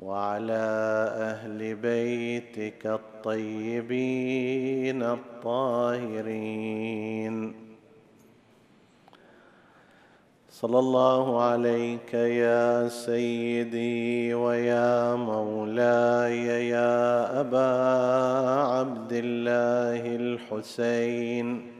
وعلى أهل بيتك الطيبين الطاهرين. صلى الله عليك يا سيدي ويا مولاي يا أبا عبد الله الحسين.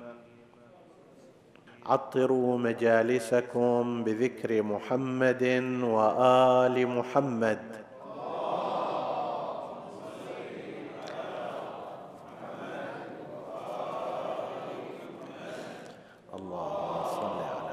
عطروا مجالسكم بذكر محمد وآل محمد اللهم صل على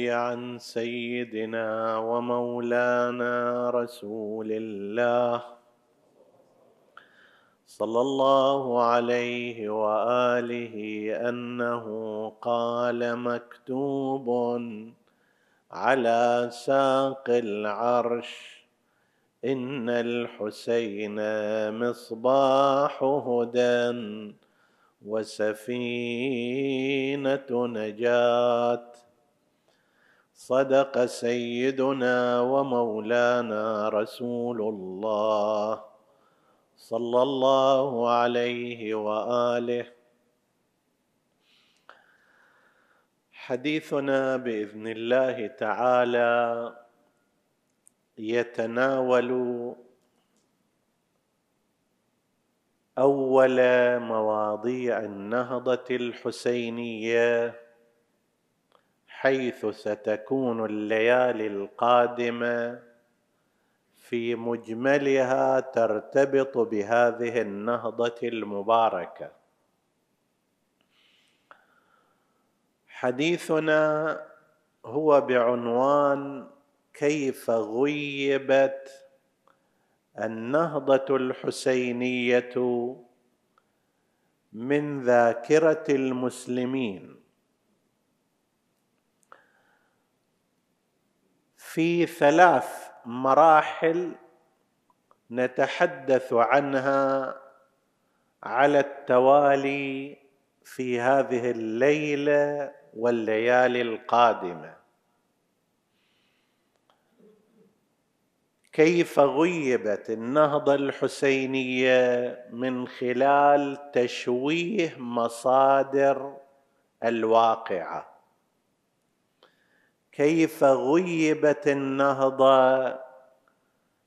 روي عن سيدنا ومولانا رسول الله صلى الله عليه وآله أنه قال مكتوب على ساق العرش إن الحسين مصباح هدى وسفينة نجاة. صدق سيدنا ومولانا رسول الله صلى الله عليه وآله. حديثنا بإذن الله تعالى يتناول أول مواضيع النهضة الحسينية حيث ستكون الليالي القادمة في مجملها ترتبط بهذه النهضة المباركة. حديثنا هو بعنوان كيف غيبت النهضة الحسينية من ذاكرة المسلمين. في ثلاث مراحل نتحدث عنها على التوالي في هذه الليلة والليالي القادمة. كيف غيبت النهضة الحسينية من خلال تشويه مصادر الواقعة؟ كيف غيبت النهضة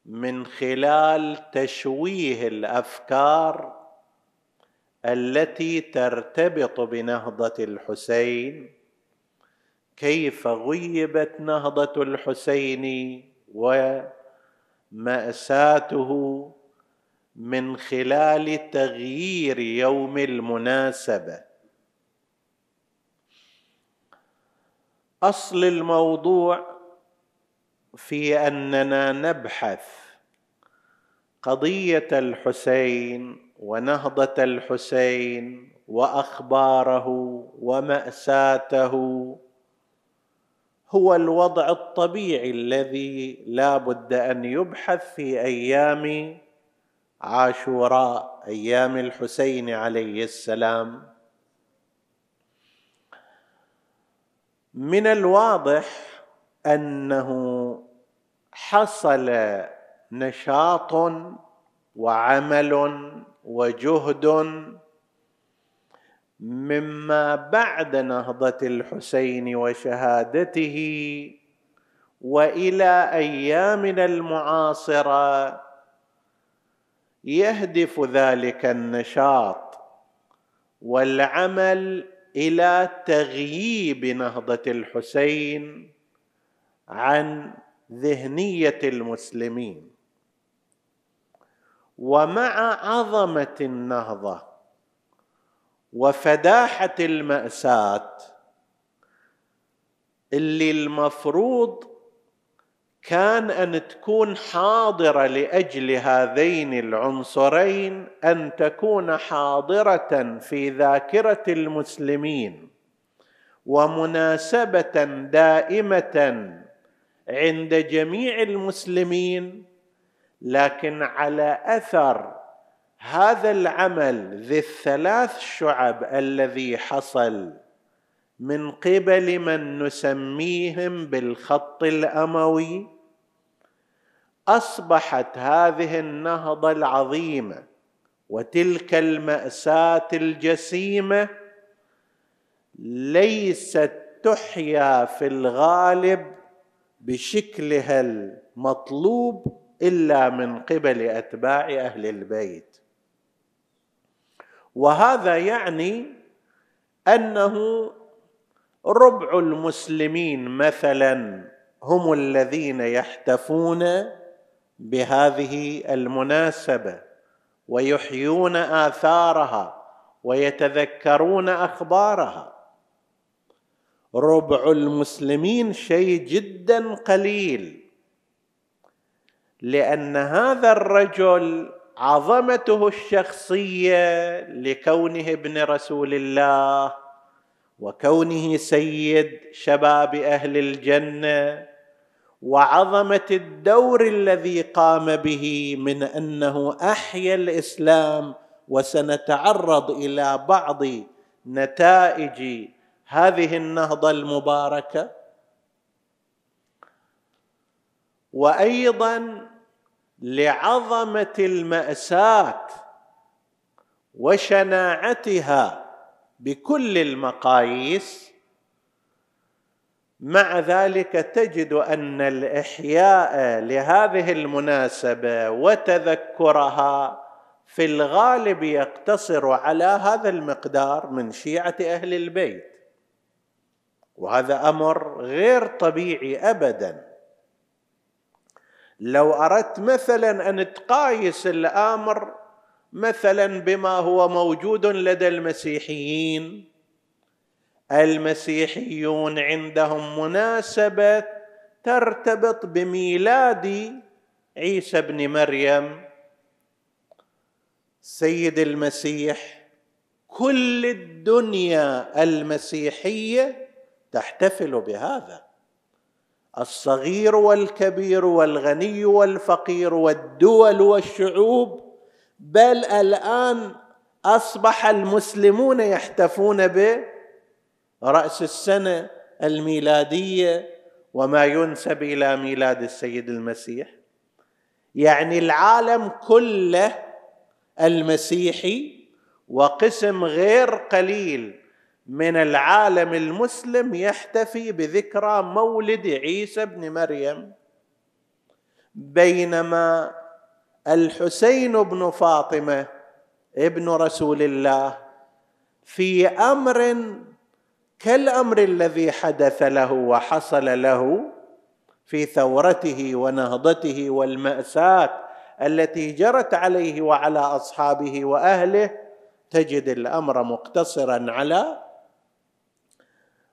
من خلال تشويه الأفكار التي ترتبط بنهضة الحسين؟ كيف غيبت نهضة الحسين ومأساته من خلال تغيير يوم المناسبة؟ أصل الموضوع في أننا نبحث قضية الحسين ونهضة الحسين وأخباره ومأساته. هو الوضع الطبيعي الذي لا بد أن يبحث في أيام عاشوراء أيام الحسين عليه السلام. من الواضح أنه حصل نشاط وعمل وجهد مما بعد نهضة الحسين وشهادته وإلى أيامنا المعاصرة يهدف ذلك النشاط والعمل إلى تغييب نهضة الحسين عن ذهنية المسلمين. ومع عظمة النهضة وفداحة المأساة اللي المفروض كان أن تكون حاضرة لأجل هذين العنصرين أن تكون حاضرة في ذاكرة المسلمين ومناسبة دائمة عند جميع المسلمين لكن على أثر هذا العمل ذي الثلاث شعب الذي حصل من قبل من نسميهم بالخط الأموي. أصبحت هذه النهضة العظيمة وتلك المأساة الجسيمة ليست تحيا في الغالب بشكلها المطلوب إلا من قبل أتباع أهل البيت. وهذا يعني أنه ربع المسلمين مثلا هم الذين يحتفون بهذه المناسبة ويحيون آثارها ويتذكرون أخبارها. ربع المسلمين شيء جدا قليل لأن هذا الرجل عظمته الشخصية لكونه ابن رسول الله وكونه سيد شباب أهل الجنة وعظمة الدور الذي قام به من أنه أحيا الإسلام وسنتعرض إلى بعض نتائج هذه النهضة المباركة. وأيضا لعظمة المأساة وشناعتها بكل المقاييس مع ذلك تجد أن الإحياء لهذه المناسبة وتذكرها في الغالب يقتصر على هذا المقدار من شيعة أهل البيت. وهذا أمر غير طبيعي ابدا. لو أردت مثلا أن تقايس الأمر مثلا بما هو موجود لدى المسيحيين المسيحيون عندهم مناسبة ترتبط بميلاد عيسى ابن مريم. سيد المسيح كل الدنيا المسيحية تحتفل بهذا. الصغير والكبير والغني والفقير والدول والشعوب بل الآن أصبح المسلمون يحتفون براس السنة الميلادية وما ينسب إلى ميلاد السيد المسيح. يعني العالم كله المسيحي وقسم غير قليل من العالم المسلم يحتفي بذكرى مولد عيسى بن مريم بينما الحسين بن فاطمة ابن رسول الله في أمر كالأمر الذي حدث له وحصل له في ثورته ونهضته والمأساة التي جرت عليه وعلى أصحابه وأهله تجد الأمر مقتصرا على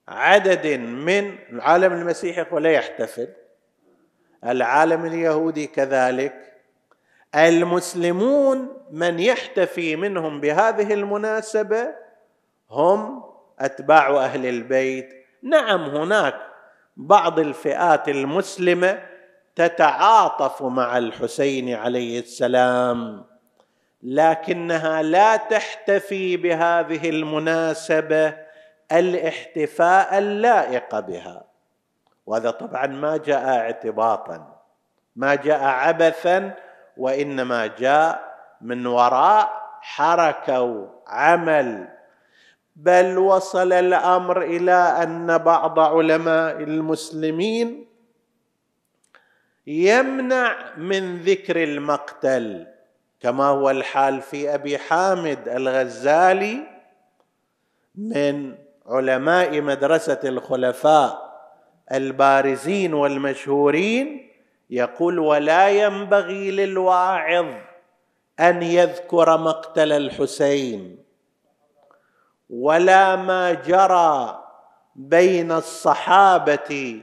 عدد من العالم المسيحي ولا يحتفل العالم اليهودي كذلك المسلمون من يحتفي منهم بهذه المناسبة هم أتباع أهل البيت. نعم هناك بعض الفئات المسلمة تتعاطف مع الحسين عليه السلام لكنها لا تحتفي بهذه المناسبة الاحتفاء اللائق بها. وهذا طبعا ما جاء اعتباطا ما جاء عبثا وإنما جاء من وراء حركة وعمل بل وصل الأمر إلى أن بعض علماء المسلمين يمنع من ذكر المقتل كما هو الحال في أبي حامد الغزالي من علماء مدرسة الخلفاء البارزين والمشهورين يقول ولا ينبغي للواعظ أن يذكر مقتل الحسين. ولا ما جرى بين الصحابة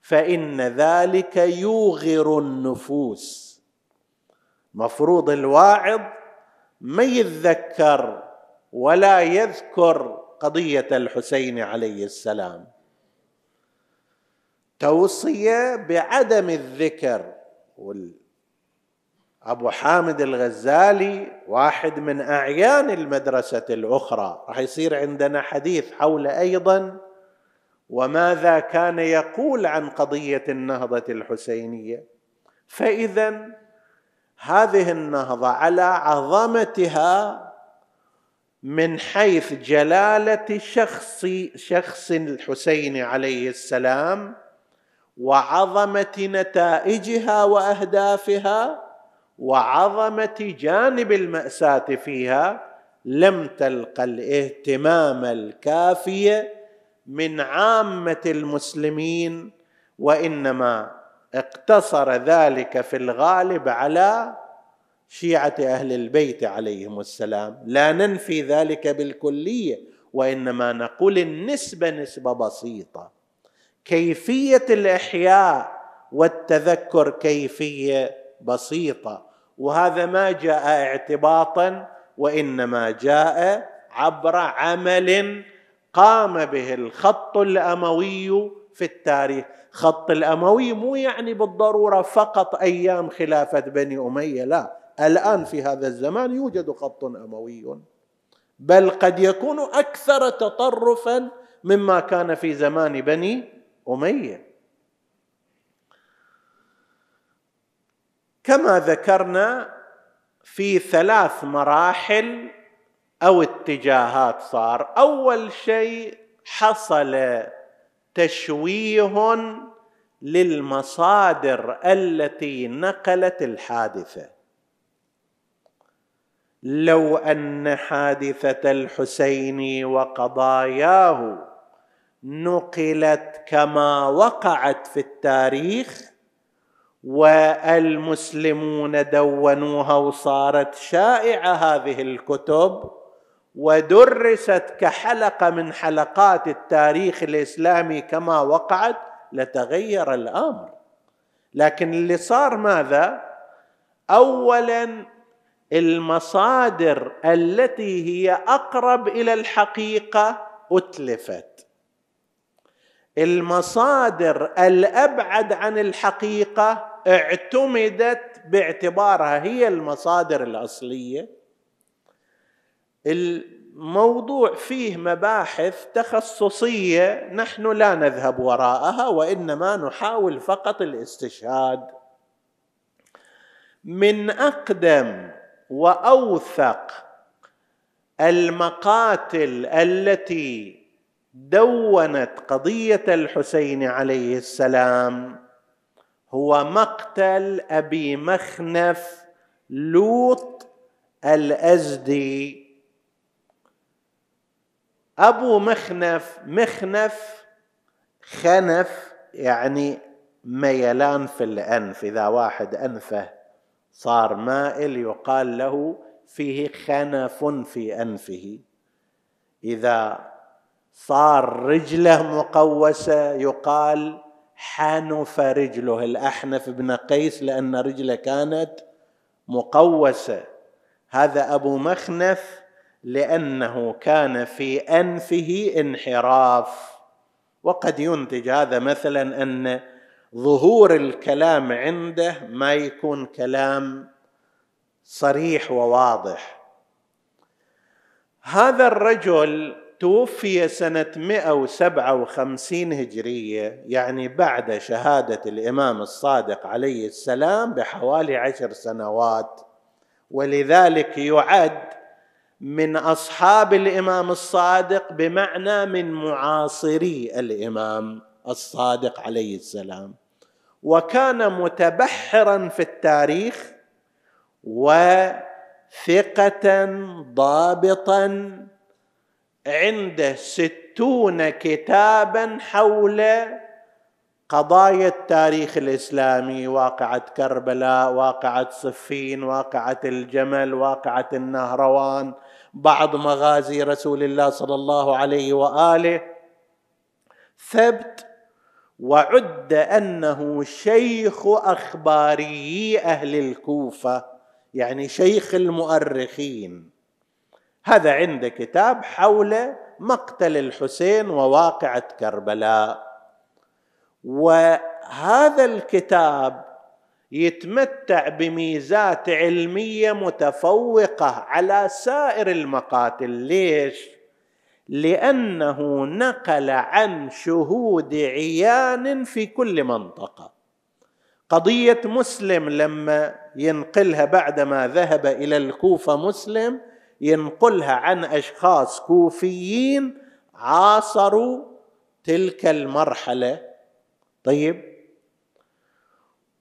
فإن ذلك يوغر النفوس. مفروض الواعظ ما يتذكر ولا يذكر قضية الحسين عليه السلام. توصيه بعدم الذكر أبو حامد الغزالي واحد من أعيان المدرسة الأخرى. راح يصير عندنا حديث حول أيضا وماذا كان يقول عن قضية النهضة الحسينية. فإذا هذه النهضة على عظمتها من حيث جلالة شخص شخص الحسين عليه السلام وعظمة نتائجها وأهدافها وعظمة جانب المأساة فيها لم تلق الاهتمام الكافي من عامة المسلمين وإنما اقتصر ذلك في الغالب على شيعة أهل البيت عليهم السلام. لا ننفي ذلك بالكلية وإنما نقول النسبة نسبة بسيطة. كيفية الإحياء والتذكر كيفية؟ بسيطة. وهذا ما جاء اعتباطا وإنما جاء عبر عمل قام به الخط الأموي في التاريخ. خط الأموي مو يعني بالضرورة فقط أيام خلافة بني أمية لا. الآن في هذا الزمان يوجد خط أموي. بل قد يكون أكثر تطرفا مما كان في زمان بني أمية. كما ذكرنا في ثلاث مراحل أو اتجاهات صار. أول شيء حصل تشويه للمصادر التي نقلت الحادثة. لو أن حادثة الحسين وقضاياه نقلت كما وقعت في التاريخ والمسلمون دونوها وصارت شائعة هذه الكتب ودرست كحلقة من حلقات التاريخ الإسلامي كما وقعت لتغير الأمر. لكن اللي صار ماذا؟ اولا المصادر التي هي أقرب إلى الحقيقة أتلفت. المصادر الأبعد عن الحقيقة اعتمدت باعتبارها هي المصادر الأصلية. الموضوع فيه مباحث تخصصية نحن لا نذهب وراءها وإنما نحاول فقط الاستشهاد. من أقدم وأوثق المقاتل التي دونت قضية الحسين عليه السلام هو مقتل أبي مخنف لوط الأزدي. أبو مخنف مخنف خنف يعني ميلان في الأنف. إذا واحد أنفه صار مائل يقال له فيه خنف في أنفه. إذا صار رجله مقوسة يقال حنف رجله. الاحنف بن قيس لأن رجله كانت مقوسة؟ هذا أبو مخنف لأنه كان في أنفه انحراف. وقد ينتج هذا مثلا أن ظهور الكلام عنده ما يكون كلام صريح وواضح. هذا الرجل توفي سنة 157 هجرية يعني بعد شهادة الإمام الصادق عليه السلام بحوالي عشر سنوات. ولذلك يعد من أصحاب الإمام الصادق بمعنى من معاصري الإمام الصادق عليه السلام. وكان متبحرا في التاريخ وثقة ضابطا عنده ستون كتابا حول قضايا التاريخ الإسلامي واقعة كربلاء واقعة صفين واقعة الجمل واقعة النهروان بعض مغازي رسول الله صلى الله عليه وآله. ثبت وعد أنه شيخ أخباري أهل الكوفة يعني شيخ المؤرخين. هذا عنده كتاب حول مقتل الحسين وواقعة كربلاء. وهذا الكتاب يتمتع بميزات علمية متفوقة على سائر المقاتل. ليش؟ لأنه نقل عن شهود عيان في كل منطقة. قضية مسلم لما ينقلها بعدما ذهب إلى الكوفة مسلم ينقلها عن أشخاص كوفيين عاصروا تلك المرحلة. طيب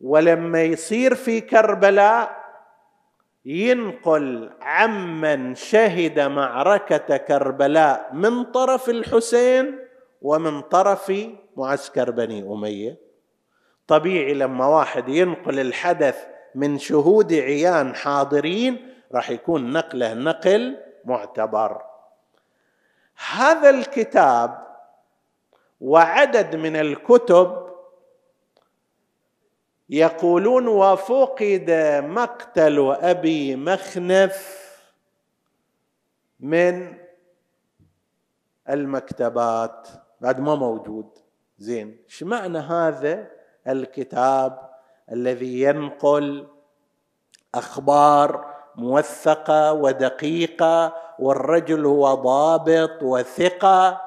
ولما يصير في كربلاء ينقل عمن شهد معركة كربلاء من طرف الحسين ومن طرف معسكر بني أمية. طبيعي لما واحد ينقل الحدث من شهود عيان حاضرين راح يكون نقله نقل معتبر. هذا الكتاب وعدد من الكتب يقولون وفقد مقتل أبي مخنف من المكتبات. بعد ما موجود. زين. إيش معنى هذا الكتاب الذي ينقل أخبار موثقة ودقيقة والرجل هو ضابط وثقة.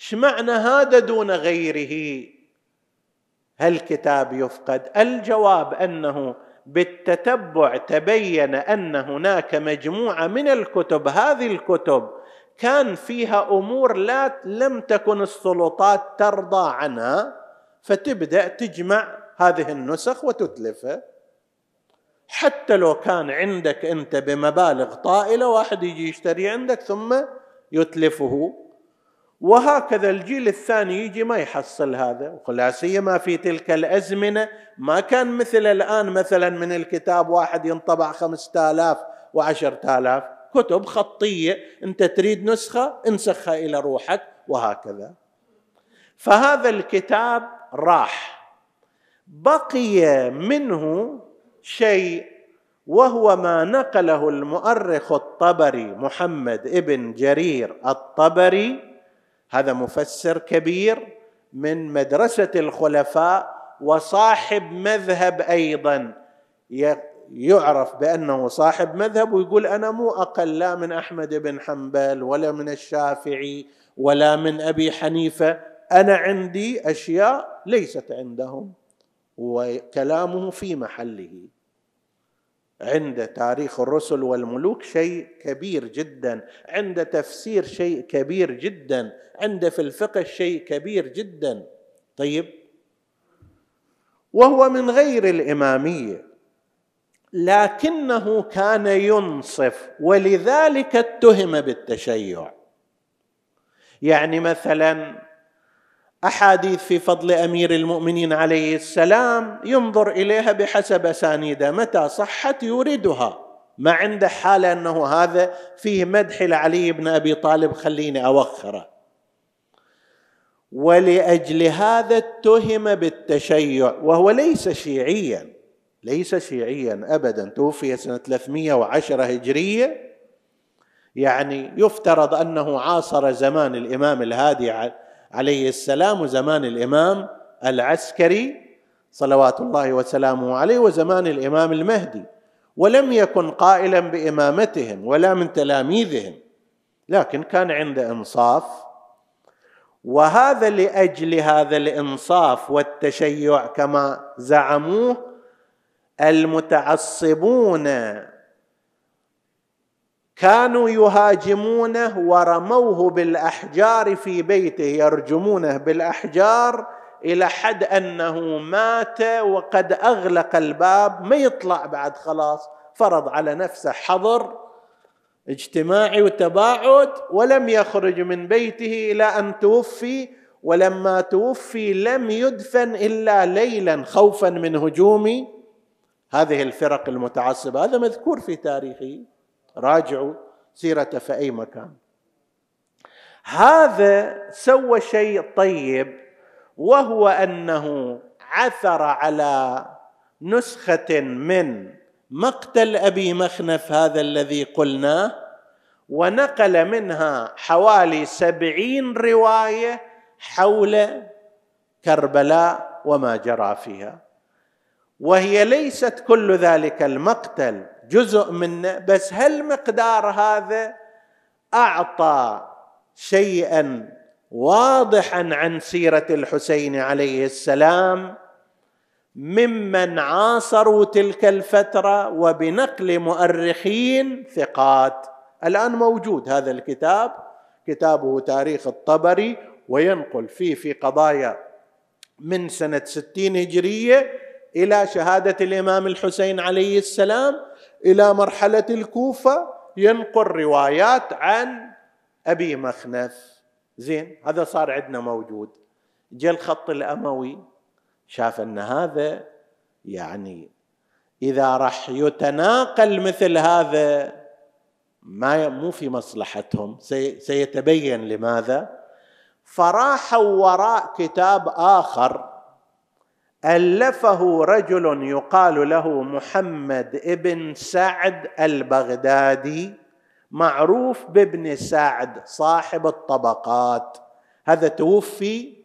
إيش معنى هذا دون غيره؟ هالكتاب يفقد؟ الجواب أنه بالتتبع تبين أن هناك مجموعة من الكتب هذه الكتب كان فيها أمور لا لم تكن السلطات ترضى عنها فتبدأ تجمع هذه النسخ وتتلفها حتى لو كان عندك أنت بمبالغ طائلة واحد يجي يشتري عندك ثم يتلفه. وهكذا الجيل الثاني يجي ما يحصل هذا ولا سيما في تلك الأزمنة. ما كان مثل الآن مثلا من الكتاب واحد ينطبع خمسة آلاف وعشرة آلاف كتب خطية أنت تريد نسخة انسخها إلى روحك وهكذا. فهذا الكتاب راح. بقي منه شيء وهو ما نقله المؤرخ الطبري محمد ابن جرير الطبري هذا مفسر كبير من مدرسة الخلفاء وصاحب مذهب أيضا. يعرف بأنه صاحب مذهب ويقول أنا مو أقل لا من أحمد بن حنبل ولا من الشافعي ولا من أبي حنيفة. أنا عندي أشياء ليست عندهم. وكلامه في محله. عند تاريخ الرسل والملوك شيء كبير جدا. عند تفسير شيء كبير جدا. عند في الفقه شيء كبير جدا. طيب. وهو من غير الإمامية. لكنه كان ينصف ولذلك اتهم بالتشيع. يعني مثلا أحاديث في فضل أمير المؤمنين عليه السلام ينظر إليها بحسب اسانيدها متى صحت يوردها ما عنده حاله أنه هذا فيه مدح لعلي بن أبي طالب خليني أوخره. ولأجل هذا اتهم بالتشيع وهو ليس شيعيا ليس شيعيا ابدا. توفي سنة 310 هجرية. يعني يفترض أنه عاصر زمان الإمام الهادي عليه السلام وزمان الإمام العسكري صلوات الله وسلامه عليه وزمان الإمام المهدي ولم يكن قائلا بإمامتهم ولا من تلاميذهم لكن كان عنده إنصاف. وهذا لأجل هذا الإنصاف والتشيع كما زعموه المتعصبون كانوا يهاجمونه ورموه بالأحجار في بيته يرجمونه بالأحجار إلى حد أنه مات وقد أغلق الباب ما يطلع بعد خلاص فرض على نفسه حظر اجتماعي وتباعد ولم يخرج من بيته إلى أن توفي ولما توفي لم يدفن إلا ليلا خوفا من هجوم هذه الفرق المتعصبة هذا مذكور في تاريخه. راجعوا سيرته في أي مكان. هذا سوى شيء طيب وهو أنه عثر على نسخة من مقتل أبي مخنف هذا الذي قلناه ونقل منها حوالي سبعين رواية حول كربلاء وما جرى فيها. وهي ليست كل ذلك المقتل جزء منه بس هل مقدار هذا أعطى شيئا واضحا عن سيرة الحسين عليه السلام ممن عاصروا تلك الفترة وبنقل مؤرخين ثقات. الآن موجود هذا الكتاب كتابه تاريخ الطبري وينقل فيه في قضايا من سنة ستين هجرية إلى شهادة الإمام الحسين عليه السلام. إلى مرحلة الكوفة ينقل روايات عن أبي مخنف زين هذا صار عندنا موجود. جاء الخط الأموي شاف أن هذا يعني إذا راح يتناقل مثل هذا ما مو في مصلحتهم. سيتبين لماذا؟ فراحوا وراء كتاب آخر ألفه رجل يقال له محمد ابن سعد البغدادي معروف بابن سعد صاحب الطبقات. هذا توفي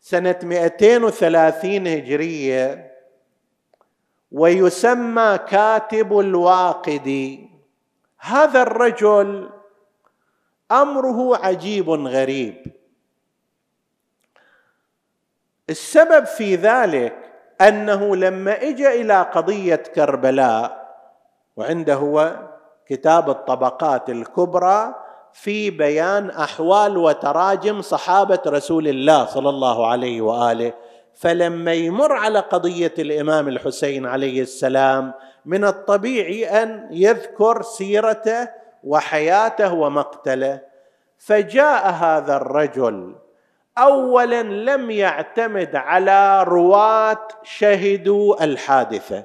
سنة 230 هجرية ويسمى كاتب الواقدي هذا الرجل أمره عجيب غريب. السبب في ذلك أنه لما اجى إلى قضية كربلاء وعنده هو كتاب الطبقات الكبرى في بيان أحوال وتراجم صحابة رسول الله صلى الله عليه وآله فلما يمر على قضية الإمام الحسين عليه السلام من الطبيعي أن يذكر سيرته وحياته ومقتله. فجاء هذا الرجل اولا لم يعتمد على رواة شهدوا الحادثة.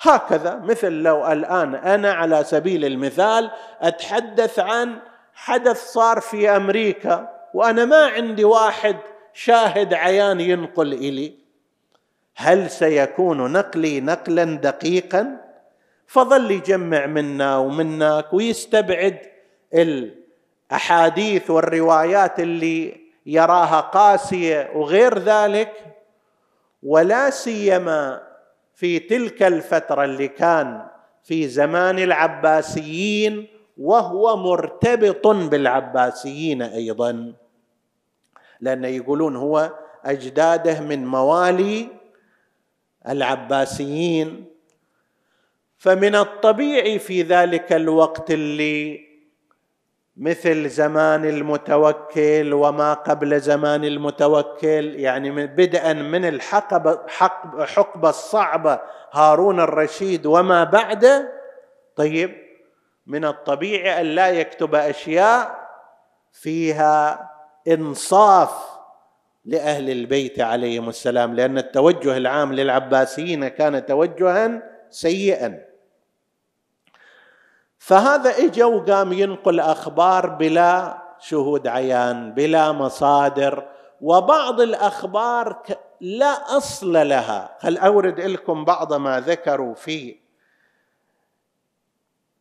هكذا مثل لو الآن أنا على سبيل المثال أتحدث عن حدث صار في أمريكا وأنا ما عندي واحد شاهد عيان ينقل إلي. هل سيكون نقلي نقلا دقيقا؟ فظل يجمع منا ومنك ويستبعد الأحاديث والروايات اللي يراها قاسية وغير ذلك ولا سيما في تلك الفترة اللي كان في زمان العباسيين وهو مرتبط بالعباسيين أيضا. لأن يقولون هو أجداده من موالي العباسيين. فمن الطبيعي في ذلك الوقت اللي مثل زمان المتوكل وما قبل زمان المتوكل يعني بدءا من الحقبة حقبة الصعبة هارون الرشيد وما بعده. طيب من الطبيعي أن لا يكتب أشياء فيها إنصاف لأهل البيت عليهم السلام لأن التوجه العام للعباسيين كان توجها سيئا. فهذا اجى وقام ينقل أخبار بلا شهود عيان بلا مصادر وبعض الأخبار لا أصل لها. هل أورد لكم بعض ما ذكروا في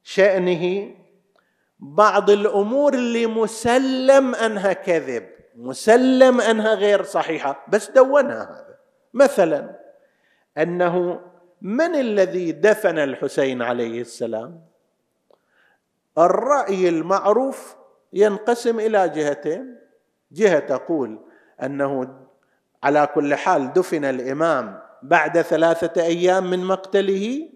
شأنه؟ بعض الأمور اللي مسلم أنها كذب مسلم أنها غير صحيحة بس دونها هذا. مثلا أنه من الذي دفن الحسين عليه السلام؟ الرأي المعروف ينقسم إلى جهتين. جهة تقول أنه على كل حال دفن الإمام بعد ثلاثة أيام من مقتله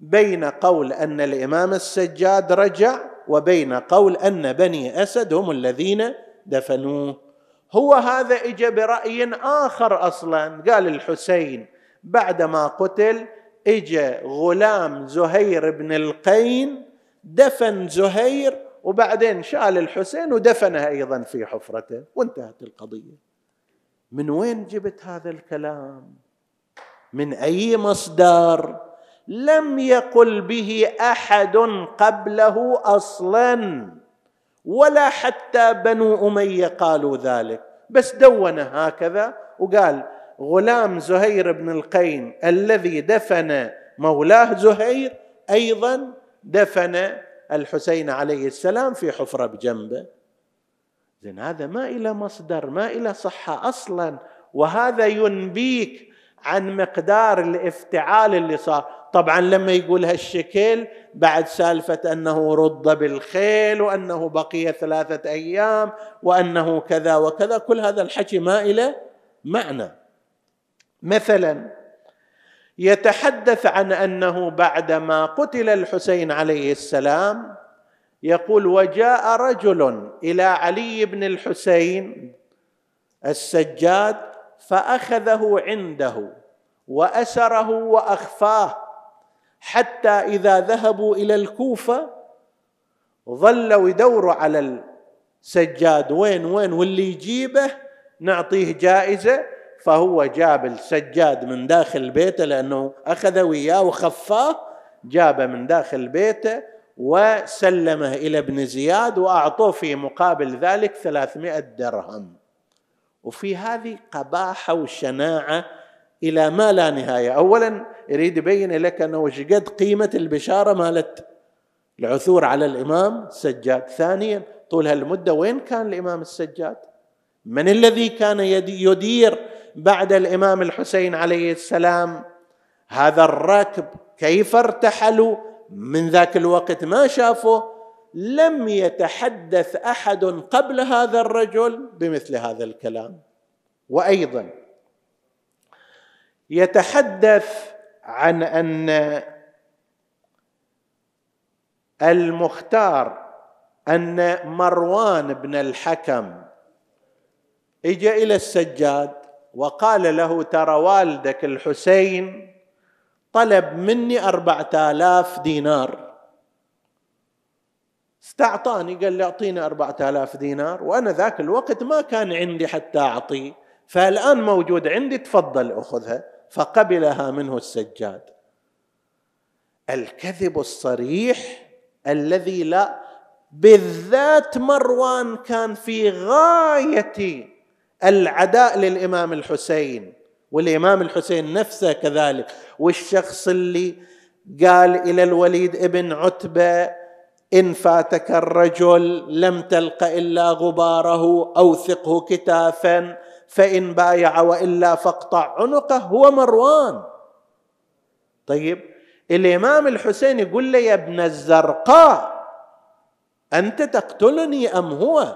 بين قول أن الإمام السجاد رجع وبين قول أن بني أسد هم الذين دفنوه. هو اجى اجى برأي آخر أصلا. قال الحسين بعدما قتل اجى غلام زهير بن القين دفن زهير وبعدين شال الحسين ودفنه أيضا في حفرته وانتهت القضية. من وين جبت هذا الكلام؟ من أي مصدر؟ لم يقل به أحد قبله أصلا ولا حتى بنو أمية قالوا ذلك. بس دون هكذا وقال غلام زهير بن القين الذي دفن مولاه زهير أيضا دفن الحسين عليه السلام في حفرة بجنبه. زين هذا ما إلى مصدر ما إلى صحة أصلا. وهذا ينبيك عن مقدار الافتعال اللي صار. طبعا لما يقول هالشكل بعد سالفة أنه رد بالخيل وأنه بقي ثلاثة أيام وأنه كذا وكذا كل هذا الحكي ما إلى معنى. مثلا يتحدث عن أنه بعدما قتل الحسين عليه السلام يقول وجاء رجل إلى علي بن الحسين السجاد فأخذه عنده وأسره وأخفاه حتى إذا ذهبوا إلى الكوفة ظلوا يدوروا على السجاد. وين وين؟ واللي يجيبه نعطيه جائزة. فهو جاب السجاد من داخل بيته لأنه أخذه وياه وخفاه جابه من داخل بيته وسلمه إلى ابن زياد وأعطوه في مقابل ذلك ثلاثمائة درهم. وفي هذه قباحة وشناعة إلى ما لا نهاية. أولا يريد يبين لك أنه وش قد قيمة البشارة مالت العثور على الإمام السجاد. ثانيا طول هالمدة وين كان الإمام السجاد؟ من الذي كان يدير بعد الإمام الحسين عليه السلام هذا الركب كيف ارتحلوا؟ من ذاك الوقت ما شافه لم يتحدث أحد قبل هذا الرجل بمثل هذا الكلام. وأيضا يتحدث عن أن المختار أن مروان بن الحكم اجى إلى السجاد. وقال له ترى والدك الحسين طلب مني أربعة آلاف دينار. استعطاني قال لي أعطيني أربعة آلاف دينار وأنا ذاك الوقت ما كان عندي حتى أعطيه فالآن موجود عندي تفضل أخذها. فقبلها منه السجاد. الكذب الصريح الذي لا بالذات مروان كان في غاية العداء للإمام الحسين والإمام الحسين نفسه كذلك. والشخص اللي قال إلى الوليد ابن عتبة إن فاتك الرجل لم تلق إلا غباره أوثقه كتافا فإن بايع وإلا فاقطع عنقه هو مروان. طيب الإمام الحسين يقول له يا ابن الزرقاء أنت تقتلني أم هو؟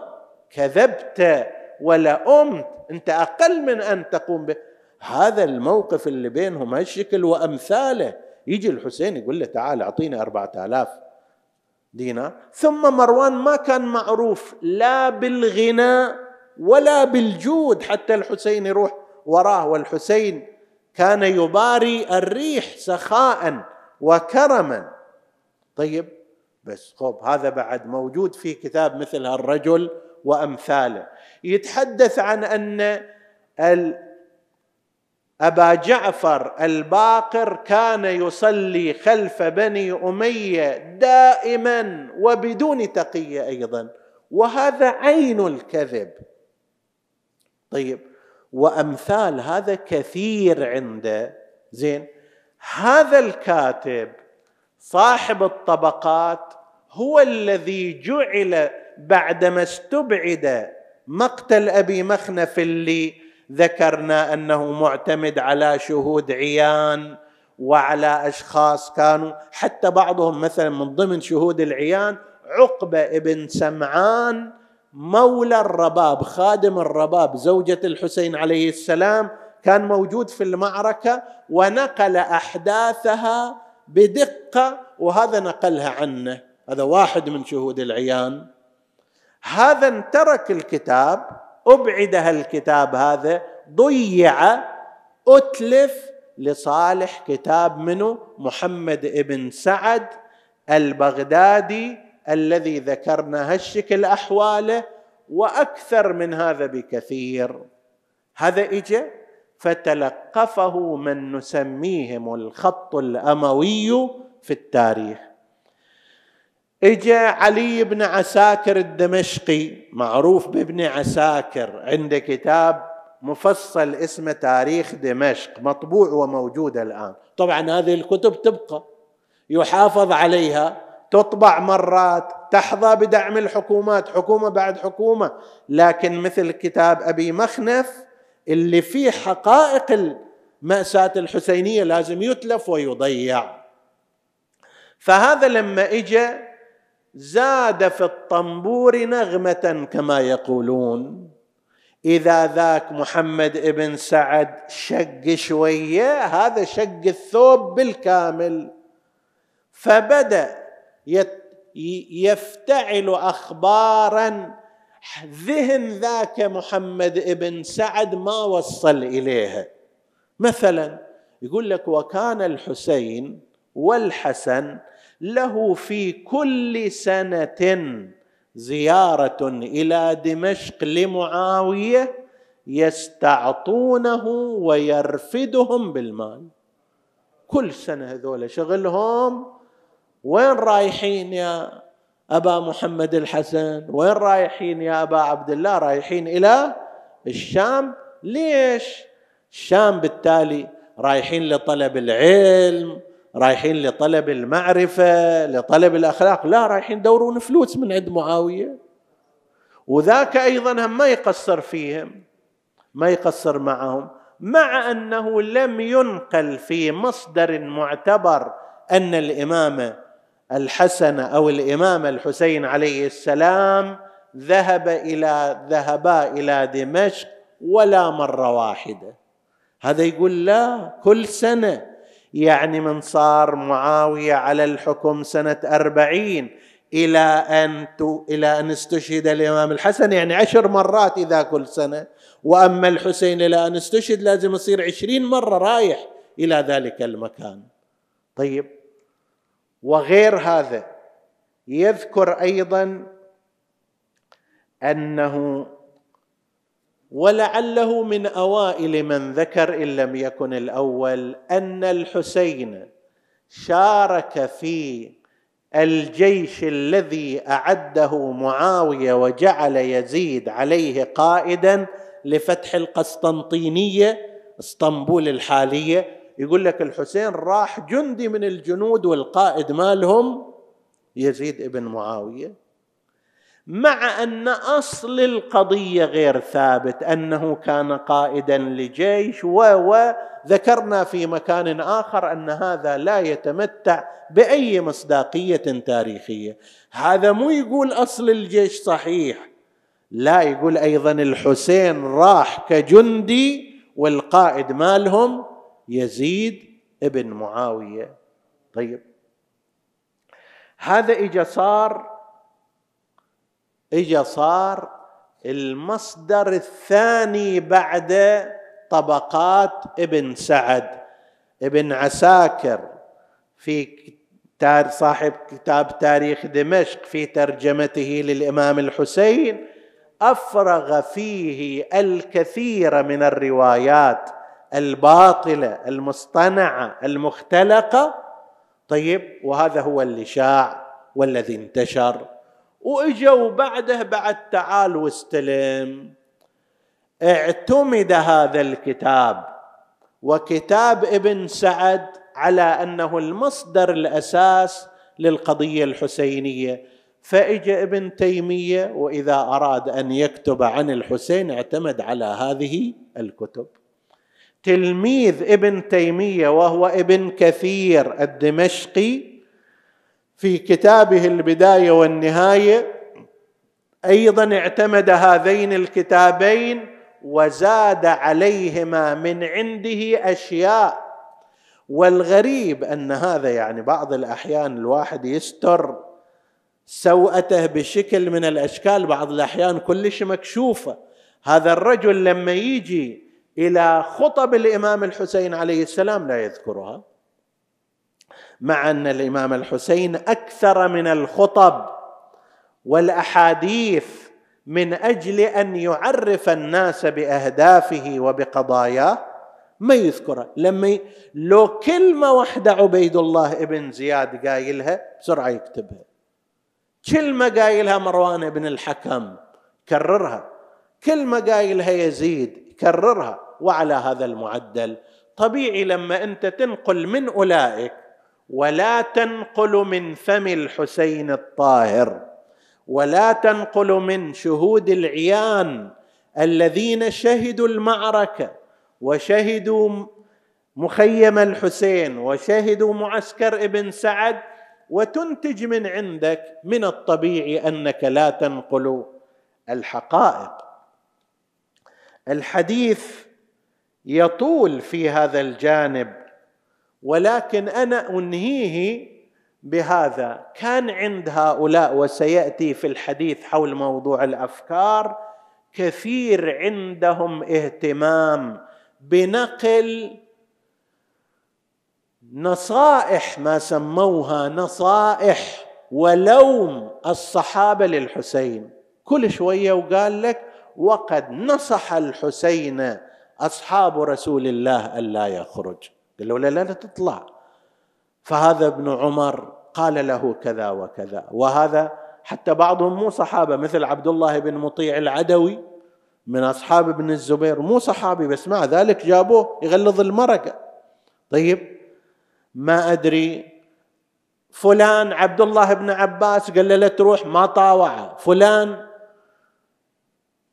كذبت. ولا أمت أنت أقل من أن تقوم به. هذا الموقف اللي بينهم هالشكل وأمثاله. يجي الحسين يقول له تعال أعطيني أربعة آلاف دينار. ثم مروان ما كان معروف لا بالغنى ولا بالجود حتى الحسين يروح وراه. والحسين كان يباري الريح سخاء وكرما. طيب بس خب هذا بعد موجود في كتاب مثل هالرجل وأمثاله. يتحدث عن أن أبا جعفر الباقر كان يصلي خلف بني أمية دائما وبدون تقية أيضا. وهذا عين الكذب. طيب وأمثال هذا كثير عنده. زين هذا الكاتب صاحب الطبقات هو الذي جعل بعدما استبعد مقتل أبي مخنف اللي ذكرنا أنه معتمد على شهود عيان وعلى أشخاص كانوا حتى بعضهم مثلا من ضمن شهود العيان عقبة ابن سمعان مولى الرباب خادم الرباب زوجة الحسين عليه السلام كان موجود في المعركة ونقل أحداثها بدقة وهذا نقلها عنه. هذا واحد من شهود العيان. هذا ترك الكتاب أبعد هالكتاب هذا ضيع أتلف لصالح كتاب منه محمد ابن سعد البغدادي الذي ذكرنا هالشكل أحواله وأكثر من هذا بكثير. هذا اجى فتلقفه من نسميهم الخط الأموي في التاريخ. اجى علي بن عساكر الدمشقي معروف بابن عساكر عنده كتاب مفصل اسمه تاريخ دمشق مطبوع وموجود الآن. طبعا هذه الكتب تبقى يحافظ عليها تطبع مرات تحظى بدعم الحكومات حكومة بعد حكومة. لكن مثل كتاب أبي مخنف اللي فيه حقائق المأساة الحسينية لازم يتلف ويضيع. فهذا لما اجى زاد في الطنبور نغمة كما يقولون. إذا ذاك محمد ابن سعد شق شوية هذا شق الثوب بالكامل. فبدأ يفتعل أخبارا ذهن ذاك محمد ابن سعد ما وصل اليها مثلا يقول لك وكان الحسين والحسن له في كل سنة زيارة إلى دمشق لمعاوية يستعطونه ويرفدهم بالمال. كل سنة هذول شغلهم. وين رايحين يا أبا محمد الحسن؟ وين رايحين يا أبا عبد الله؟ رايحين إلى الشام. ليش؟ الشام بالتالي رايحين لطلب العلم رايحين لطلب المعرفة لطلب الأخلاق. لا رايحين يدورون فلوس من عند معاوية. وذاك أيضا هم ما يقصر فيهم ما يقصر معهم مع أنه لم ينقل في مصدر معتبر أن الامامه الحسن أو الإمام الحسين عليه السلام ذهب إلى ذهبا إلى دمشق ولا مرة واحدة. هذا يقول لا كل سنة يعني من صار معاوية على الحكم سنة أربعين إلى أن إلى أن استشهد الإمام الحسن يعني عشر مرات إذا كل سنة. وأما الحسين إلى أن استشهد لازم يصير عشرين مرة رايح إلى ذلك المكان. طيب. وغير هذا يذكر أيضا أنه ولعله من أوائل من ذكر إن لم يكن الأول أن الحسين شارك في الجيش الذي أعده معاوية وجعل يزيد عليه قائدا لفتح القسطنطينية اسطنبول الحالية. يقول لك الحسين راح جندي من الجنود والقائد مالهم يزيد ابن معاوية. مع أن أصل القضية غير ثابت أنه كان قائدا لجيش وذكرنا في مكان آخر أن هذا لا يتمتع بأي مصداقية تاريخية. هذا مو يقول أصل الجيش صحيح لا يقول أيضا الحسين راح كجندي والقائد مالهم يزيد ابن معاوية. طيب هذا إجا صار إجا صار المصدر الثاني بعد طبقات ابن سعد. ابن عساكر في صاحب كتاب تاريخ دمشق في ترجمته للإمام الحسين أفرغ فيه الكثير من الروايات الباطلة المصطنعة المختلقة. طيب وهذا هو اللي شاع والذي انتشر. وإجوا بعده بعد تعال واستلم. اعتمد هذا الكتاب وكتاب ابن سعد على أنه المصدر الأساس للقضية الحسينية. فاجى ابن تيمية وإذا أراد أن يكتب عن الحسين اعتمد على هذه الكتب. تلميذ ابن تيمية وهو ابن كثير الدمشقي في كتابه البداية والنهاية أيضا اعتمد هذين الكتابين وزاد عليهما من عنده أشياء. والغريب أن هذا يعني بعض الأحيان الواحد يستر سوءته بشكل من الأشكال بعض الأحيان كلش مكشوفة. هذا الرجل لما يجي إلى خطب الإمام الحسين عليه السلام لا يذكرها. مع أن الإمام الحسين أكثر من الخطب والأحاديث من أجل أن يعرف الناس بأهدافه وبقضاياه ما يذكرها لما. لو كلمة واحدة عبيد الله ابن زياد قايلها بسرعة يكتبها. كلمة قايلها مروان بن الحكم كررها. كلمة قايلها يزيد كررها. وعلى هذا المعدل طبيعي لما أنت تنقل من أولئك ولا تنقل من فم الحسين الطاهر ولا تنقل من شهود العيان الذين شهدوا المعركة وشهدوا مخيم الحسين وشهدوا معسكر ابن سعد وتنتج من عندك من الطبيعي أنك لا تنقل الحقائق. الحديث يطول في هذا الجانب ولكن أنا أنهيه بهذا. كان عند هؤلاء وسيأتي في الحديث حول موضوع الأفكار كثير عندهم اهتمام بنقل نصائح ما سموها نصائح ولوم الصحابة للحسين. كل شوية وقال لك وقد نصح الحسين أصحاب رسول الله ألا يخرج. قال له لا لا تطلع. فهذا ابن عمر قال له كذا وكذا. وهذا حتى بعضهم مو صحابة مثل عبد الله بن مطيع العدوي من أصحاب ابن الزبير مو صحابي بس مع ذلك جابوه يغلظ المرقة. طيب ما أدري فلان عبد الله بن عباس قال له لا تروح ما طاوعه. فلان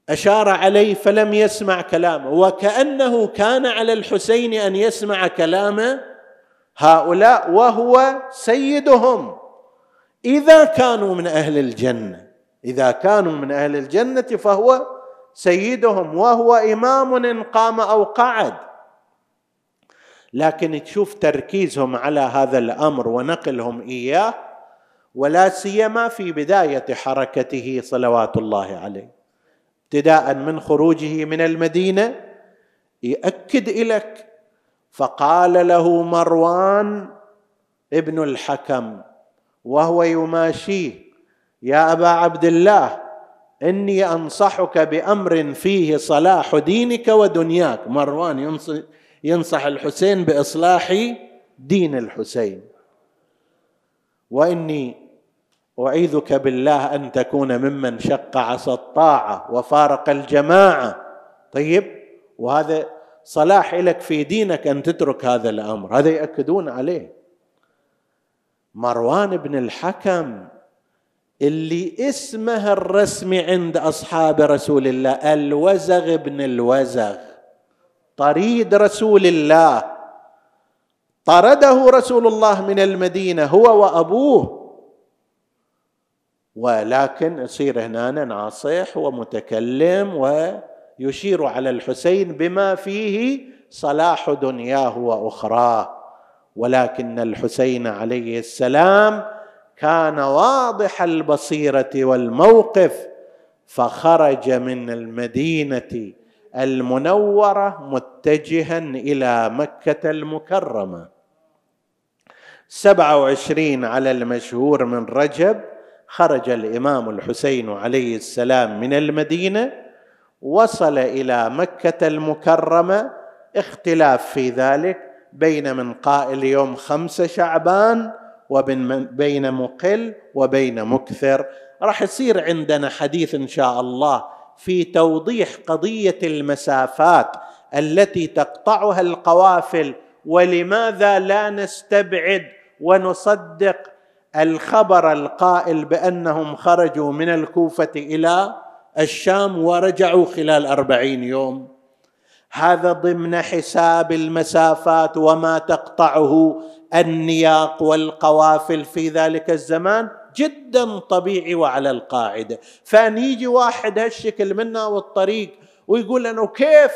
أشار عليه فلم يسمع كلامه. وكأنه كان على الحسين أن يسمع كلام هؤلاء وهو سيدهم. إذا كانوا من أهل الجنة إذا كانوا من أهل الجنة فهو سيدهم وهو إمام إن قام أو قعد. لكن تشوف تركيزهم على هذا الأمر ونقلهم إياه ولا سيما في بداية حركته صلوات الله عليه. ابتداء من خروجه من المدينة يؤكد لك فقال له مروان ابن الحكم وهو يماشيه يا أبا عبد الله إني أنصحك بأمر فيه صلاح دينك ودنياك. مروان ينصح الحسين بإصلاح دين الحسين. وإني أعيذك بالله أن تكون ممن شق عصا الطاعة وفارق الجماعة. طيب وهذا صلاح لك في دينك أن تترك هذا الأمر. هذا يأكدون عليه. مروان بن الحكم اللي اسمه الرسمي عند أصحاب رسول الله الوزغ بن الوزغ. طريد رسول الله. طرده رسول الله من المدينة هو وأبوه. ولكن يصير هنا ناصح ومتكلم ويشير على الحسين بما فيه صلاح دنياه وأخراه. ولكن الحسين عليه السلام كان واضح البصيرة والموقف فخرج من المدينة المنورة متجها إلى مكة المكرمة. سبعة وعشرين على المشهور من رجب خرج الإمام الحسين عليه السلام من المدينة وصل إلى مكة المكرمة اختلاف في ذلك بين من قائل يوم خمسه شعبان وبين مقل وبين مكثر. راح يصير عندنا حديث إن شاء الله في توضيح قضية المسافات التي تقطعها القوافل ولماذا لا نستبعد ونصدق الخبر القائل بأنهم خرجوا من الكوفة إلى الشام ورجعوا خلال أربعين يوم. هذا ضمن حساب المسافات وما تقطعه النياق والقوافل في ذلك الزمان جدا طبيعي وعلى القاعدة. فان يجي واحد هالشكل منا والطريق ويقول لنا كيف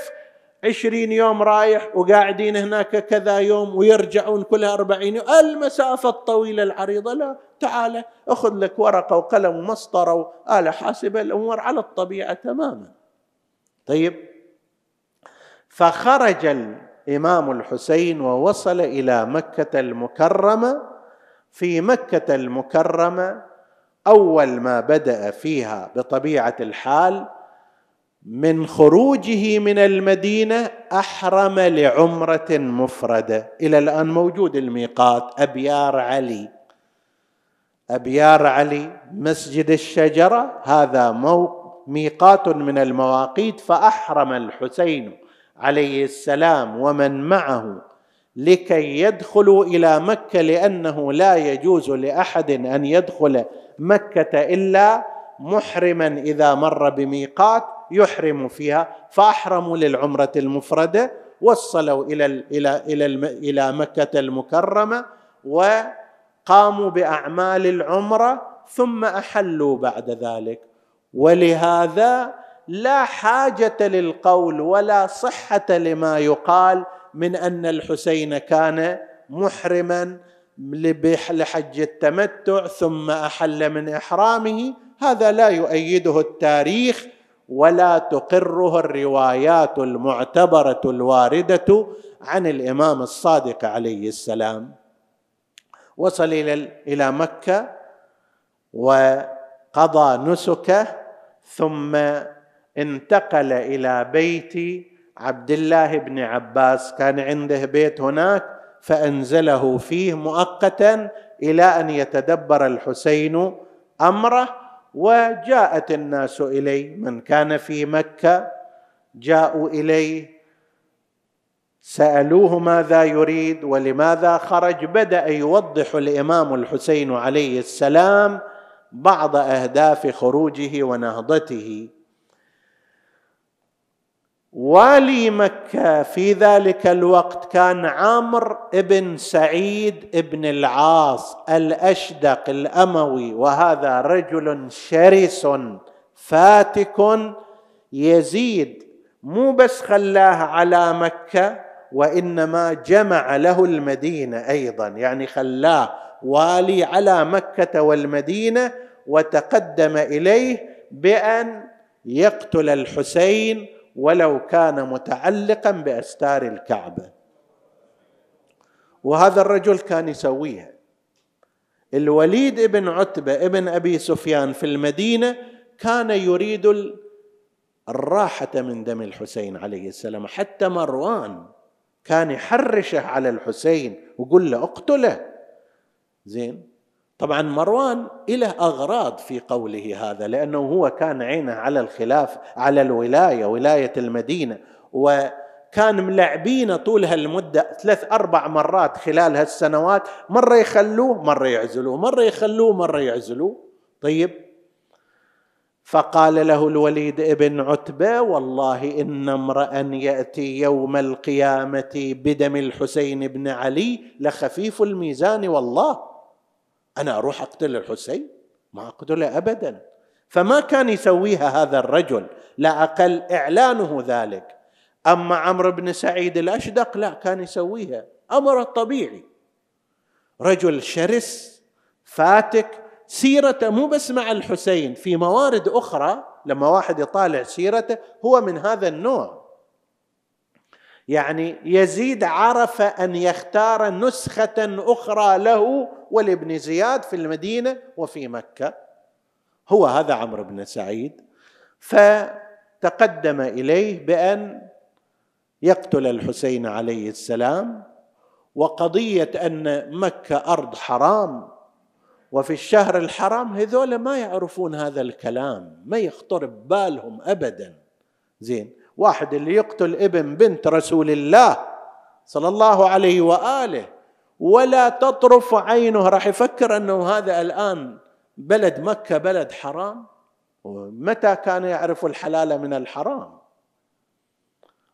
عشرين يوم رايح وقاعدين هناك كذا يوم ويرجعون كلها أربعين يوم. المسافة الطويلة العريضة لا تعال أخذ لك ورقة وقلم ومسطرة وآلة حاسبة الأمور على الطبيعة تماما. طيب. فخرج الإمام الحسين ووصل إلى مكة المكرمة. في مكة المكرمة أول ما بدأ فيها بطبيعة الحال من خروجه من المدينة أحرم لعمرة مفردة. إلى الآن موجود الميقات. أبيار علي. أبيار علي مسجد الشجرة. هذا ميقات من المواقيت. فأحرم الحسين عليه السلام ومن معه لكي يدخلوا إلى مكة لأنه لا يجوز لأحد أن يدخل مكة إلا محرما إذا مر بميقات. يحرم فيها فاحرموا للعمرة المفردة وصلوا إلى إلى إلى إلى مكة المكرمة وقاموا بأعمال العمرة ثم أحلوا بعد ذلك. ولهذا لا حاجة للقول ولا صحة لما يقال من أن الحسين كان محرما لحج التمتع ثم أحل من إحرامه. هذا لا يؤيده التاريخ ولا تقره الروايات المعتبرة الواردة عن الإمام الصادق عليه السلام. وصل إلى إلى مكة وقضى نسكه ثم انتقل إلى بيت عبد الله بن عباس. كان عنده بيت هناك فأنزله فيه مؤقتا إلى أن يتدبر الحسين أمره. وجاءت الناس اليه من كان في مكة جاءوا اليه سألوه ماذا يريد ولماذا خرج بدأ يوضح الإمام الحسين عليه السلام بعض أهداف خروجه ونهضته. والي مكة في ذلك الوقت كان عامر بن سعيد بن العاص الأشدق الأموي وهذا رجل شرس فاتك يزيد. مو بس خلاه على مكة وإنما جمع له المدينة أيضا. يعني خلاه والي على مكة والمدينة وتقدم إليه بأن يقتل الحسين ولو كان متعلقا بأستار الكعبة. وهذا الرجل كان يسويها. الوليد بن عتبة ابن أبي سفيان في المدينة كان يريد الراحة من دم الحسين عليه السلام. حتى مروان كان يحرشه على الحسين ويقول له اقتله. زين؟ طبعا مروان له أغراض في قوله هذا لأنه هو كان عينه على الخلاف على الولاية ولاية المدينة وكان ملعبين طول هالمدة ثلاث أربع مرات خلال هالسنوات مرة يخلوه مرة يعزلوه مرة يخلوه مرة يعزلوه. طيب. فقال له الوليد ابن عتبة والله إن امرأ يأتي يوم القيامة بدم الحسين بن علي لخفيف الميزان والله أنا أروح أقتل الحسين؟ ما اقتله ابدا. فما كان يسويها هذا الرجل لا أقل إعلانه ذلك. أما عمرو بن سعيد الأشدق لا كان يسويها. أمر طبيعي. رجل شرس فاتك سيرته مو بس مع الحسين في موارد أخرى لما واحد يطالع سيرته هو من هذا النوع. يعني يزيد عرف أن يختار نسخة أخرى له ولابن زياد في المدينة وفي مكة. هو هذا عمرو بن سعيد. فتقدم إليه بأن يقتل الحسين عليه السلام وقضية أن مكة أرض حرام وفي الشهر الحرام هذول ما يعرفون هذا الكلام ما يخطر ببالهم ابدا. زين واحد اللي يقتل ابن بنت رسول الله صلى الله عليه وآله ولا تطرف عينه. راح يفكر أنه هذا الآن بلد مكة بلد حرام؟ متى كان يعرف الحلال من الحرام؟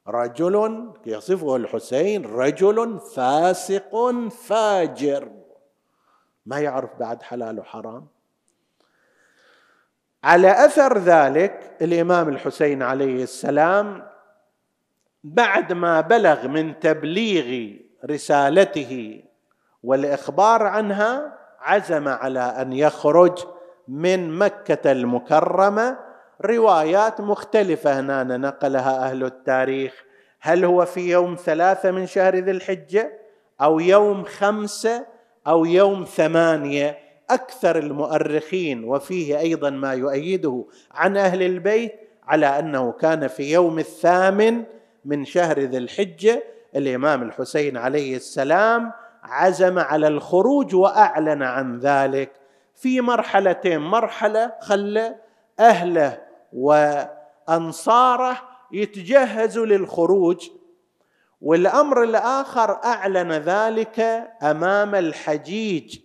رجل يصفه الحسين رجل فاسق فاجر. ما يعرف بعد حلال وحرام؟ على أثر ذلك الإمام الحسين عليه السلام بعد ما بلغ من تبليغ رسالته والإخبار عنها عزم على أن يخرج من مكة المكرمة روايات مختلفة. هنا نقلها أهل التاريخ. هل هو في يوم ثلاثة من شهر ذي الحجة أو يوم خمسة أو يوم ثمانية؟ أكثر المؤرخين وفيه أيضا ما يؤيده عن أهل البيت على أنه كان في يوم الثامن من شهر ذي الحجة. الإمام الحسين عليه السلام عزم على الخروج وأعلن عن ذلك. في مرحلتين مرحلة خلى اهله وانصاره يتجهزوا للخروج والأمر الآخر أعلن ذلك أمام الحجيج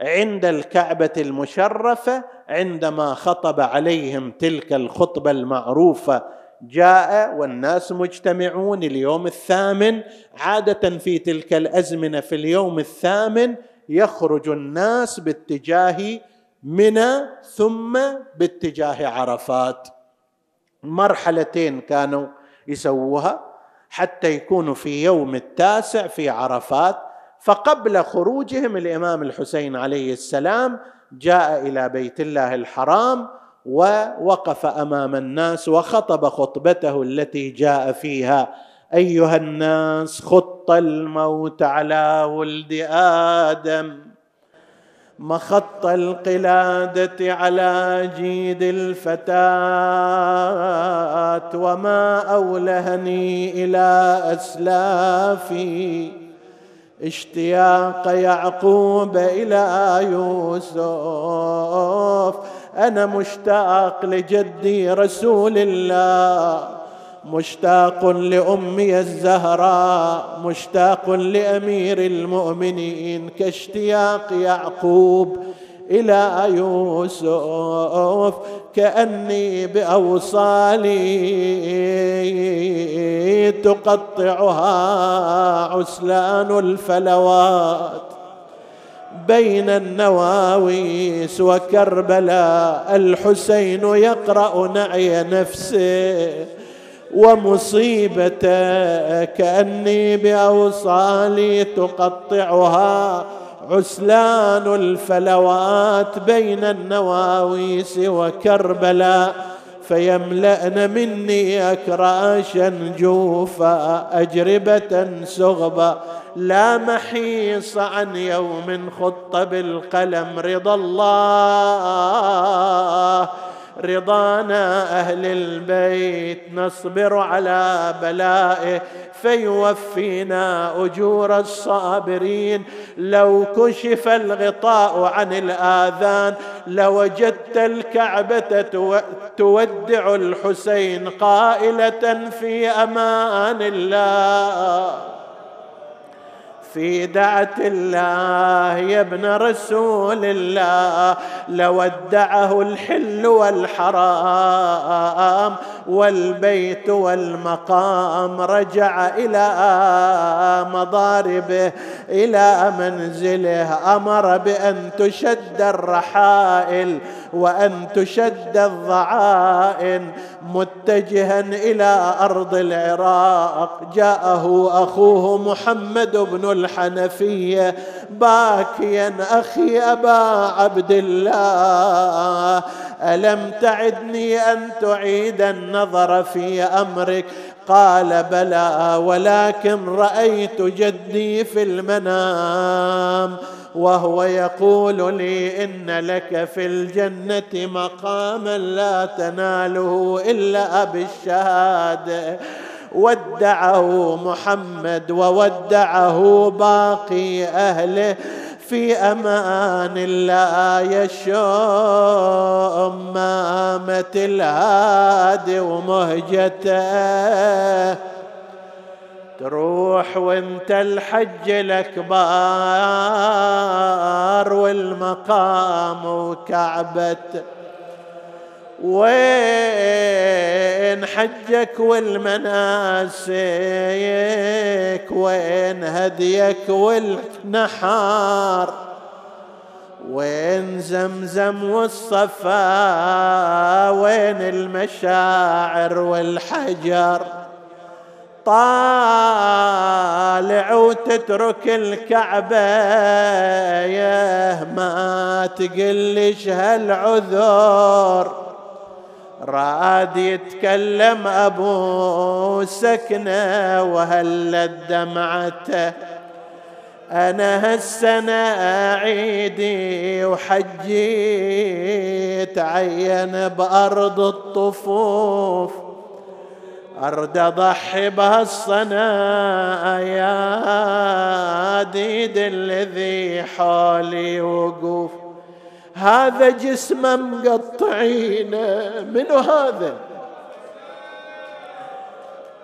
عند الكعبة المشرفة عندما خطب عليهم تلك الخطبة المعروفة جاء والناس مجتمعون اليوم الثامن عادة في تلك الأزمنة في اليوم الثامن يخرج الناس باتجاه منى ثم باتجاه عرفات. مرحلتين كانوا يسووها حتى يكونوا في يوم التاسع في عرفات فقبل خروجهم الإمام الحسين عليه السلام جاء إلى بيت الله الحرام ووقف أمام الناس وخطب خطبته التي جاء فيها. أيها الناس خط الموت على ولد آدم. مخط القلادة على جيد الفتاة. وما أولهني إلى أسلافي. اشتياق يعقوب إلى يوسف. أنا مشتاق لجدي رسول الله مشتاق لأمي الزهراء مشتاق لأمير المؤمنين كاشتياق يعقوب إلى يوسف كأني بأوصالي تقطعها عسلان الفلوات. بين النواويس وكربلاء الحسين يقرأ نعي نفسه ومصيبته كأني بأوصالي تقطعها. عسلان الفلوات بين النواويس وكربلاء فيملأن مني أكراشا جوفا أجربة سغبا. لا محيص عن يوم خط بالقلم رضا الله. رضانا أهل البيت نصبر على بلائه. فيوفينا أجور الصابرين. لو كشف الغطاء عن الآذان لوجدت الكعبة تودع الحسين قائلة في أمان الله. في دعة الله يا ابن رسول الله لودعه الحل والحرام والبيت والمقام رجع إلى مضاربه إلى منزله أمر بأن تشد الرحائل. وأن تشد الضعائن متجها إلى أرض العراق. جاءه أخوه محمد بن الحنفية باكيا أخي أبا عبد الله. ألم تعدني أن تعيد النظر في أمرك؟ قال بلى ولكن رأيت جدي في المنام. وهو يقول لي إن لك في الجنة مقاما لا تناله إلا بالشهاده ودعه محمد وودعه باقي أهله في أمان الله يشوم مامة الهادي ومهجته. تروح وانت الحج الأكبر والمقام وكعبة. وين حجك والمناسك؟ وين هديك والنحار؟ وين زمزم والصفا؟ وين المشاعر والحجر؟ طالع وتترك الكعبة. يا ما تقلش هالعذر راد يتكلم أبو سكنة وهلت دمعته أنا هالسنة عيدي وحجي تعين بأرض الطفوف. أرد أضحي يا ديد الذي حالي وقوف. هذا جسمه مقطعينه منو هذا؟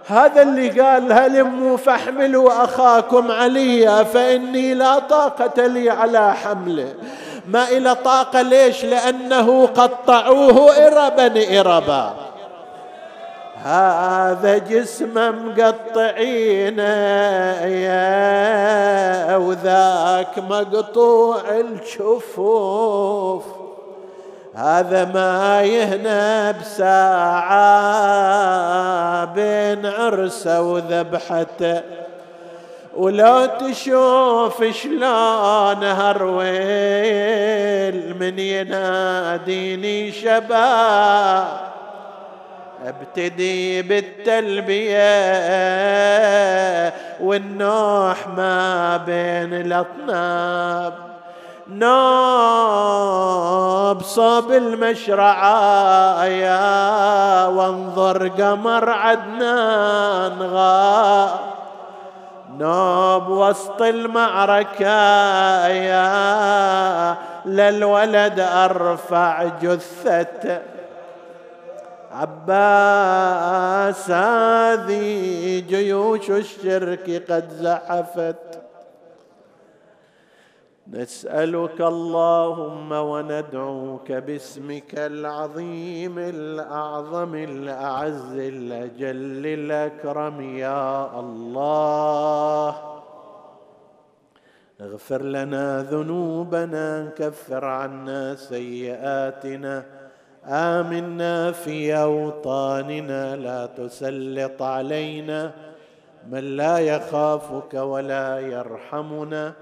هذا اللي قال هلموا فاحملوا اخاكم عليا فإني لا طاقة لي على حمله ما إلى طاقة ليش؟ لأنه قطعوه إربا إربا. هذا جسمه مقطعين يا وذاك مقطوع الشفوف هذا ما يهنى بساعة بين عرسه وذبحته. ولو تشوف شلون هرويل من يناديني شباب أبتدي بالتلبية والنوح ما بين الأطناب. نوب صوب المشرعة يا وانظر قمر عدنان غاب نوب وسط المعركة يا للولد أرفع جثته عباس هذه جيوش الشرك قد زحفت. نسألك اللهم وندعوك باسمك العظيم الأعظم الأعز الأجل الأكرم يا الله. اغفر لنا ذنوبنا كفر عنا سيئاتنا آمنا في أوطاننا لا تسلط علينا. من لا يخافك ولا يرحمنا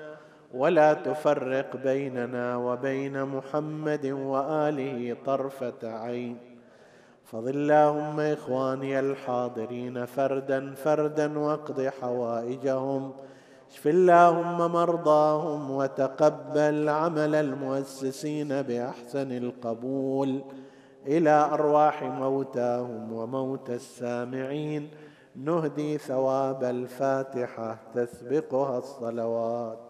ولا تفرق بيننا وبين محمد وآله طرفة عين. فضل اللهم إخواني الحاضرين فردا فردا واقض حوائجهم. اشف اللهم مرضاهم وتقبل عمل المؤسسين بأحسن القبول. إلى أرواح موتاهم وموتى السامعين. نهدي ثواب الفاتحة تسبقها الصلوات.